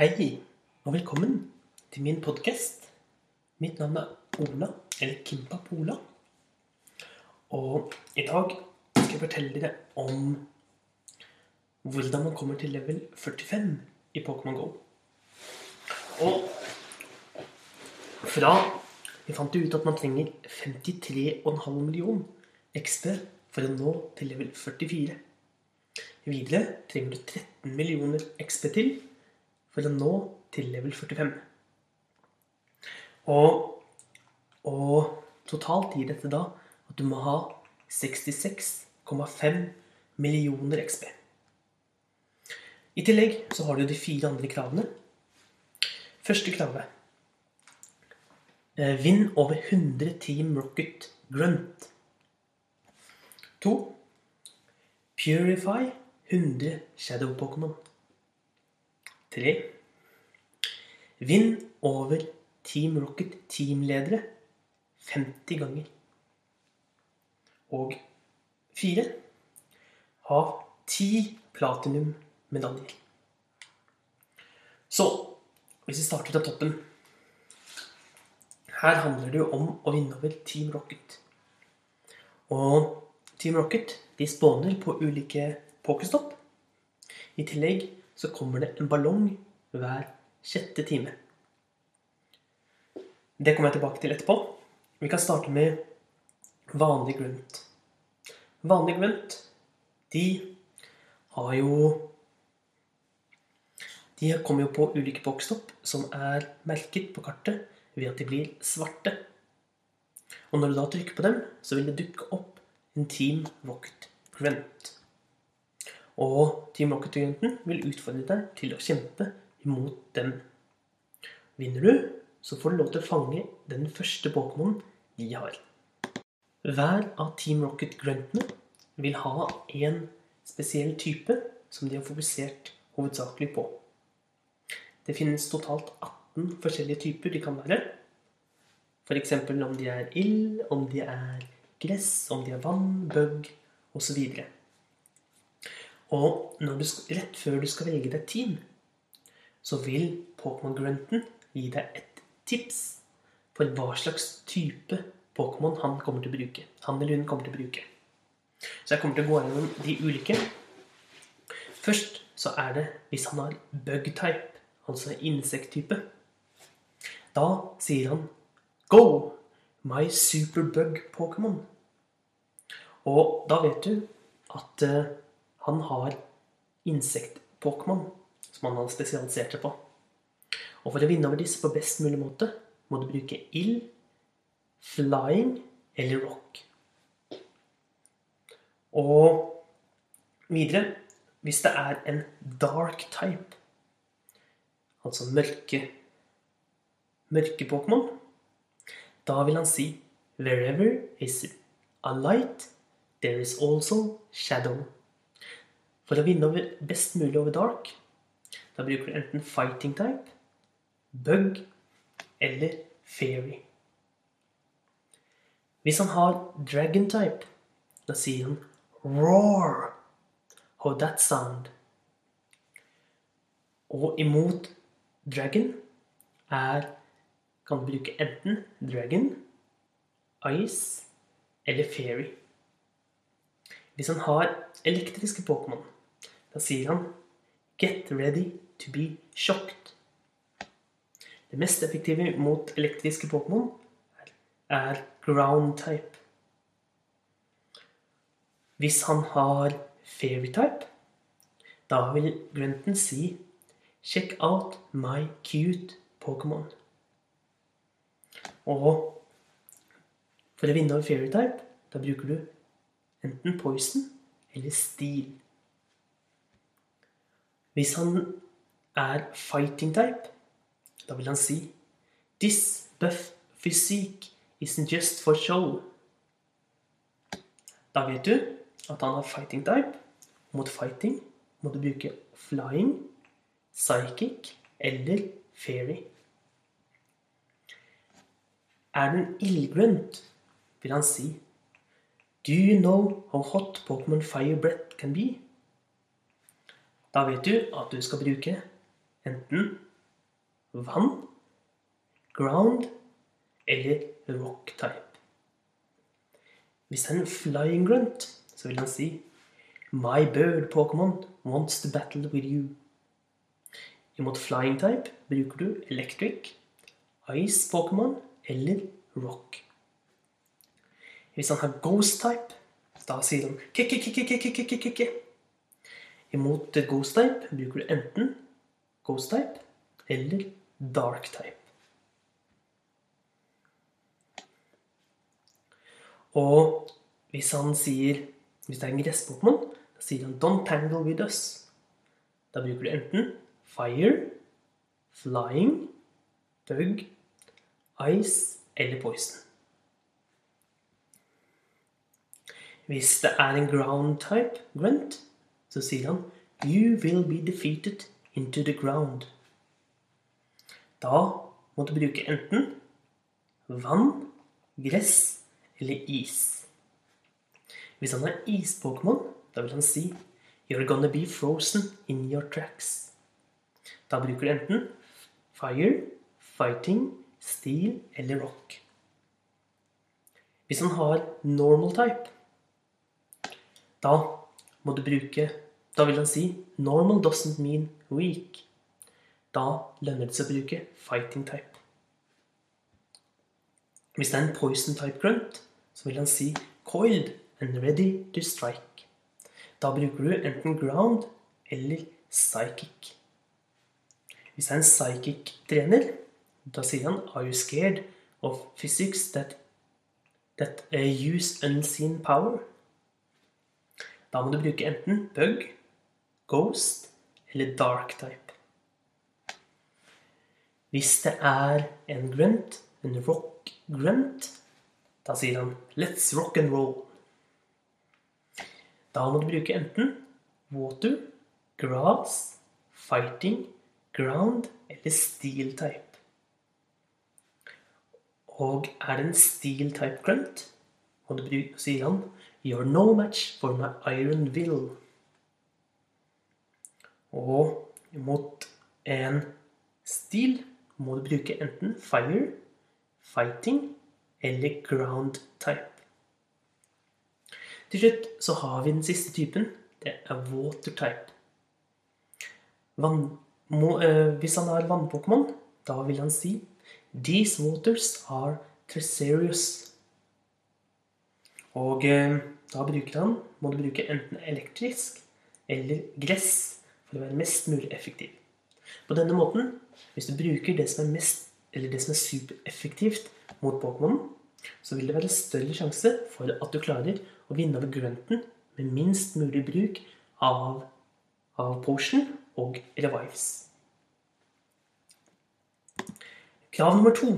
Hei, og velkommen til min podkast. Mitt navn er Ola, eller Kimpa Pola. Og i dag skal jeg fortelle dere om hvordan man kommer til level 45 i Pokémon GO. Og fra Vi fant ut at man trenger 53,5 million XP for å nå til level 44. Videre trenger du 13 millioner XP til for å nå til level 45. Og, og totalt gir dette da at du må ha 66,5 millioner XP. I tillegg så har du de fire andre kravene. Første kravet. Eh, Vinn over 100 Team Rocket Grunt. To. Purify 100 Shadow Pokémon. Tre. Vinn over Team Rocket teamledere 50 ganger. Og fire. Ha ti platinum-medaljer. Så hvis vi starter fra toppen Her handler det jo om å vinne over Team Rocket. Og Team Rocket de spåner på ulike pokerstopp. I tillegg så kommer det en ballong hver sjette time. Det kommer jeg tilbake til etterpå. Vi kan starte med vanlig grunt. Vanlig grunt, de har jo De kommer jo på ulike bokstopp som er merket på kartet ved at de blir svarte. Og når du da trykker på dem, så vil det dukke opp en Team Rocket Grunt. Og Team Rocket Grunten vil utfordre deg til å kjempe imot dem. Vinner du, så får du lov til å fange den første Pokémonen de har. Hver av Team Rocket Gruntene vil ha en spesiell type som de har fokusert hovedsakelig på. Det finnes totalt 18 forskjellige typer de kan være. F.eks. om de er ild, om de er gress, om de er vann, bug osv. Og du rett før du skal velge deg team, så vil Pokémon Grunten gi deg et tips for hva slags type Pokémon han kommer til å bruke. Han eller hun kommer til å bruke. Så jeg kommer til å gå gjennom de ulike. Først så er det hvis han har bug-type, altså insekttype. Da sier han Go! My superbug Pokémon. Og da vet du at uh, han har insekt-Pokémon som han har spesialisert seg på. Og for å vinne over disse på best mulig måte må du bruke ild, flying eller rock. Og videre hvis det er en dark type, altså mørke mørke Pokémon, da vil han si Wherever is a light, there is also shadow. For å vinne over best mulig over dark, da bruker du enten fighting type, bug eller fairy. Hvis han har dragon type, da sier han roar. How that sound? Og imot dragon er kan du bruke enten dragon, ice eller fairy. Hvis han har elektriske Pokémon, da sier han Get ready to be shocked. Det mest effektive mot elektriske Pokémon er ground type. Hvis han har fairy type, da vil Grunten si Check out my cute Pokémon. Og for å vinne over fairy type, da bruker du enten poison eller steel. Hvis han er fighting type, da vil han si This buff physique isn't just for show. Da vet du at han har fighting type. Mot fighting må du bruke flying, psychic eller fairy. Er du en ildgrunt, vil han si Do you know how hot Pokémon Fire Breath can be? Da vet du at du skal bruke enten vann, ground eller rock type. Hvis det er en flying grunt, så vil han si My bird Pokémon wants to battle with you. Imot flying type bruker du electric, ice Pokémon eller rock. Hvis han har ghost type, da sier han kikki-kikki-kikki-kikki. Imot ghost type bruker du enten ghost type eller dark type. Og hvis han sier Hvis det er en gress-Pokémon, da sier han 'Don't tangle with us'. Da bruker du enten fire, flying, bug, ice eller poison. Hvis det er en ground type grunt, så sier han 'You will be defeated into the ground'. Da må du bruke enten vann, gress eller is. Hvis han er is-Pokémon, da vil han si You're gonna be frozen in your tracks. Da bruker du enten fire, fighting, steel eller rock. Hvis han har normal type, da må du bruke Da vil han si normal doesn't mean weak. Da lønner det seg å bruke fighting type. Hvis det er en poison type grunt, så vil han si coiled and ready to strike. Da bruker du enten ground eller psychic. Hvis det er en psychic-trener, da sier han Are you scared of physics that, that uh, use unseen power? Da må du bruke enten bug, ghost eller dark type. Hvis det er en grunt, en rock grunt, da sier han 'let's rock and roll'. Da må du bruke enten water, grass, fighting, ground eller steel type. Og er det en steel type grunt, må du bruke, sier han 'you're no match for my iron will'. Og mot en stil må du bruke enten fire, fighting eller ground type. Til slutt så har vi den siste typen. Det er water type. Vann, må, øh, hvis han har vann-Pokémon, da vil han si These waters are treasurious. Og øh, da bruker han, må du bruke enten elektrisk eller gress for å være mest mulig effektiv. På denne måten, hvis du bruker det som er mest, det som er supereffektivt mot Pokémonen, så vil det være større sjanse for at du klarer å vinne over grunten med minst mulig bruk av, av potion og revives. Krav nummer to,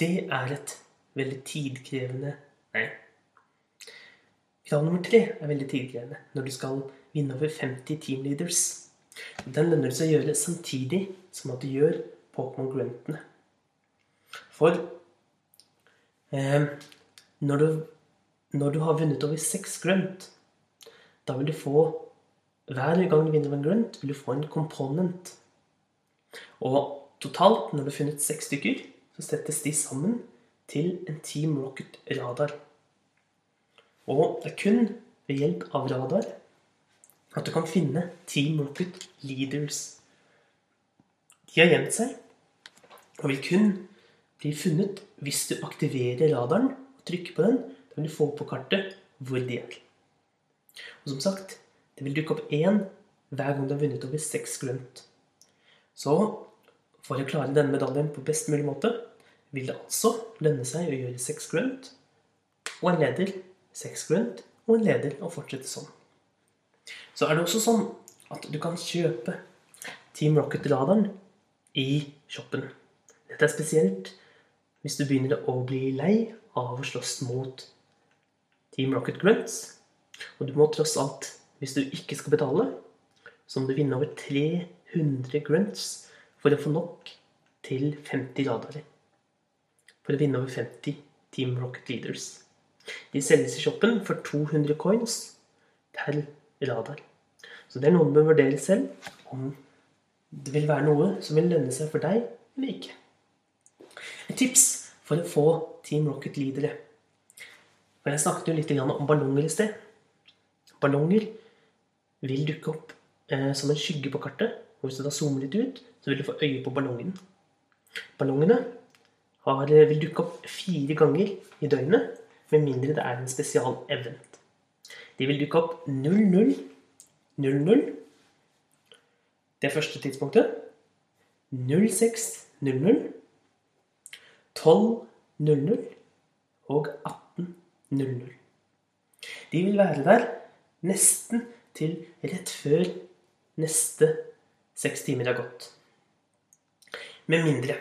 det er et veldig tidkrevende Nei. Krav nummer tre er veldig tidkrevende når du skal vinne over 50 teamleaders. Den lønner det seg å gjøre samtidig som at du gjør Pokémon-gruntene. For eh, når, du, når, du, har vunnet over seks grunt, da vil du få Hver gang du vinner en grunt, vil du få en component. Og totalt, når du har funnet seks stykker, så settes de sammen til en Team Rocket-radar. Og det er kun ved hjelp av radar at du kan finne Team Rocket Leaders. De har gjemt seg og vil kun bli funnet hvis du aktiverer radaren og trykker på den. Da vil du få på kartet hvor de er. Og som sagt, det vil dukke opp én hver gang du har vunnet over seks grunt. Så for å klare denne medaljen på best mulig måte vil det altså lønne seg å gjøre seks grunt og en leder, seks grunt og en leder, og fortsette sånn. Så er det også sånn at du kan kjøpe Team Rocket-laderen i shoppen. Dette er spesielt hvis du begynner å bli lei av å slåss mot Team Rocket Grunts. Og du må tross alt, hvis du ikke skal betale, så må du vinne over 300 grunts for å få nok til 50 ladere. For å vinne over 50 Team Rocket Leaders. De selges i shoppen for 200 coins per radar. Så det er noe du bør vurdere selv om det vil være noe som vil lønne seg for deg eller ikke. Et tips for å få Team Rocket-leadere For jeg snakket jo litt om ballonger i sted. Ballonger vil dukke opp eh, som en skygge på kartet. Og hvis du da zoomer litt ut, så vil du få øye på ballongen. Ballongene har, eh, vil dukke opp fire ganger i døgnet, med mindre det er en spesial event. De vil dukke opp 00, 00 det første tidspunktet. 06.00, 12.00 og 18.00. De vil være der nesten til rett før neste seks timer er gått. Med mindre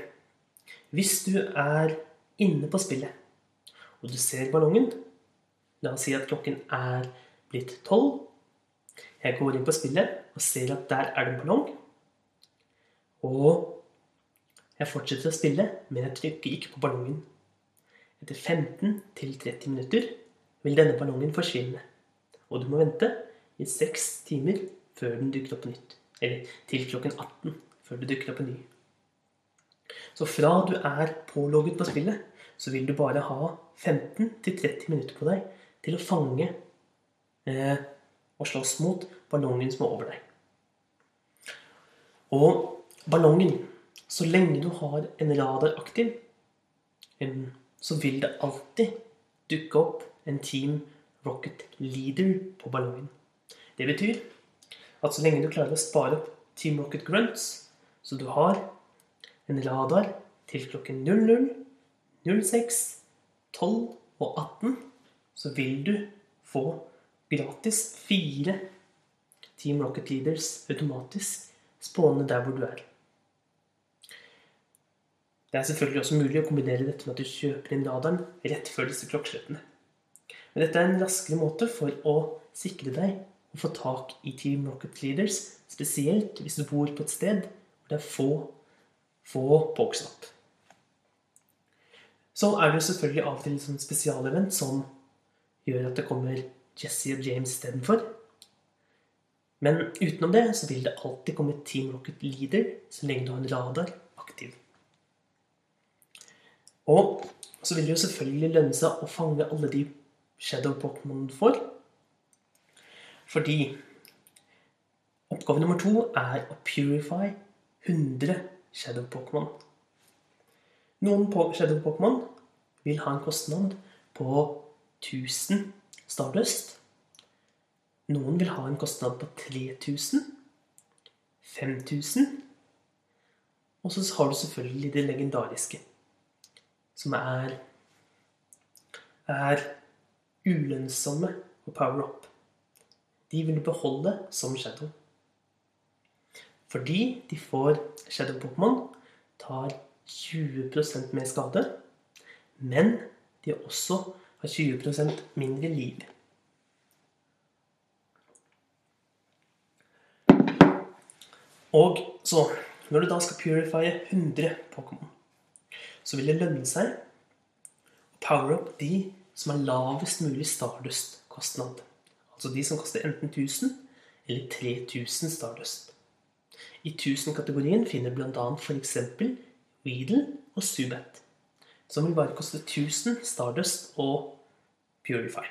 Hvis du er inne på spillet, og du ser ballongen La oss si at klokken er blitt tolv. Jeg går inn på spillet og ser at der er det en ballong. Og jeg fortsetter å spille, men jeg trykker ikke på ballongen. Etter 15 til 30 minutter vil denne ballongen forsvinne. Og du må vente i 6 timer før den dukker opp på nytt. Eller til klokken 18 før det dukker opp en ny. Så fra du er pålogget på spillet, så vil du bare ha 15-30 minutter på deg til å fange eh, og slåss mot ballongen som er over deg. Og ballongen Så lenge du har en radar aktiv, så vil det alltid dukke opp en Team Rocket Leader på ballongen. Det betyr at så lenge du klarer å spare opp Team Rocket Grunts, så du har en radar til klokken 00, 06, 12 og 18, så vil du få gratis fire Team Rocket Leaders automatisk spåne der hvor du er. Det er selvfølgelig også mulig å kombinere dette med at du kjøper inn radaren rett før disse klokkeslettene. Men dette er en raskere måte for å sikre deg å få tak i Team Rocket Leaders, spesielt hvis du bor på et sted hvor det er få, få pokestop. Så er det jo selvfølgelig av og til liksom spesialevent som gjør at det kommer Jesse og James istedenfor. Men utenom det så vil det alltid komme Team Rocket Leader så lenge du har en radar aktiv. Og så vil det jo selvfølgelig lønne seg å fange alle de Shadow-Pokémon får. Fordi oppgave nummer to er å purify 100 Shadow-Pokémon. Noen Shadow-Pokémon vil ha en kostnad på 1000 Stardust. Noen vil ha en kostnad på 3000. 5000. Og så har du selvfølgelig det legendariske som er, er ulønnsomme å power up. De vil beholde som Shadow. Fordi de får Shadow-Pokémon, tar 20% mer skade, men de også har 20% mindre liv. Og så, når du da skal purifye 100 Pokémon så vil det lønne seg å power up de som har lavest mulig Stardust-kostnad. Altså de som koster enten 1000 eller 3000 Stardust. I 1000-kategorien finner du bl.a. f.eks. Weedle og Subet. som vil bare koste 1000 Stardust og Purify.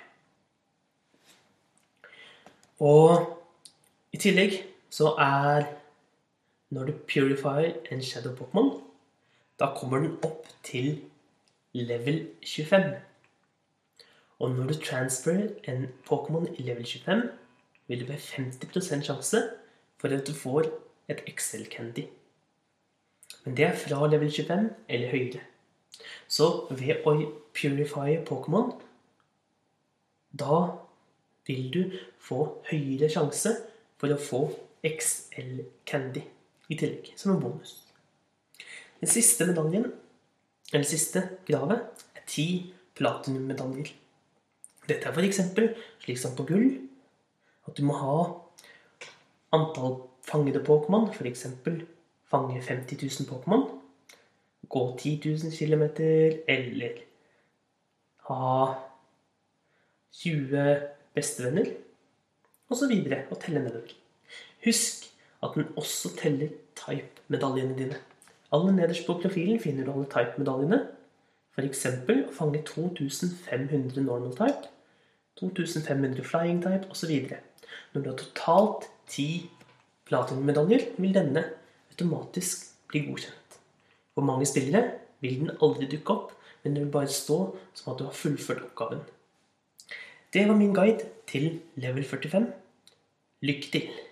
Og i tillegg så er når du purifier en Shadow Pokémon, da kommer den opp til level 25. Og når du transferer en Pokémon i level 25, vil det være 50% sjanse for at du får et Excel-candy. Men det er fra level 25 eller høyere. Så ved å purifye Pokémon, da vil du få høyere sjanse for å få XL-candy i tillegg, som en bonus. Den siste medaljen, eller siste gravet, er ti platinummedaljer. Dette er f.eks. slik som på gull at du må ha antall fangede Pokémon, f.eks. fange 50 000 Pokémon, gå 10 000 km, eller ha 20 bestevenner, osv. Og, og telle nedover. Husk at den også teller type-medaljene dine. Aller nederst på profilen finner du alle type-medaljene. F.eks. å fange 2500 normal type, 2500 flying type osv. Når du har totalt ti platinum-medaljer, vil denne automatisk bli godkjent. For mange spillere vil den aldri dukke opp, men den vil bare stå som at du har fullført oppgaven. Det var min guide til level 45. Lykke til!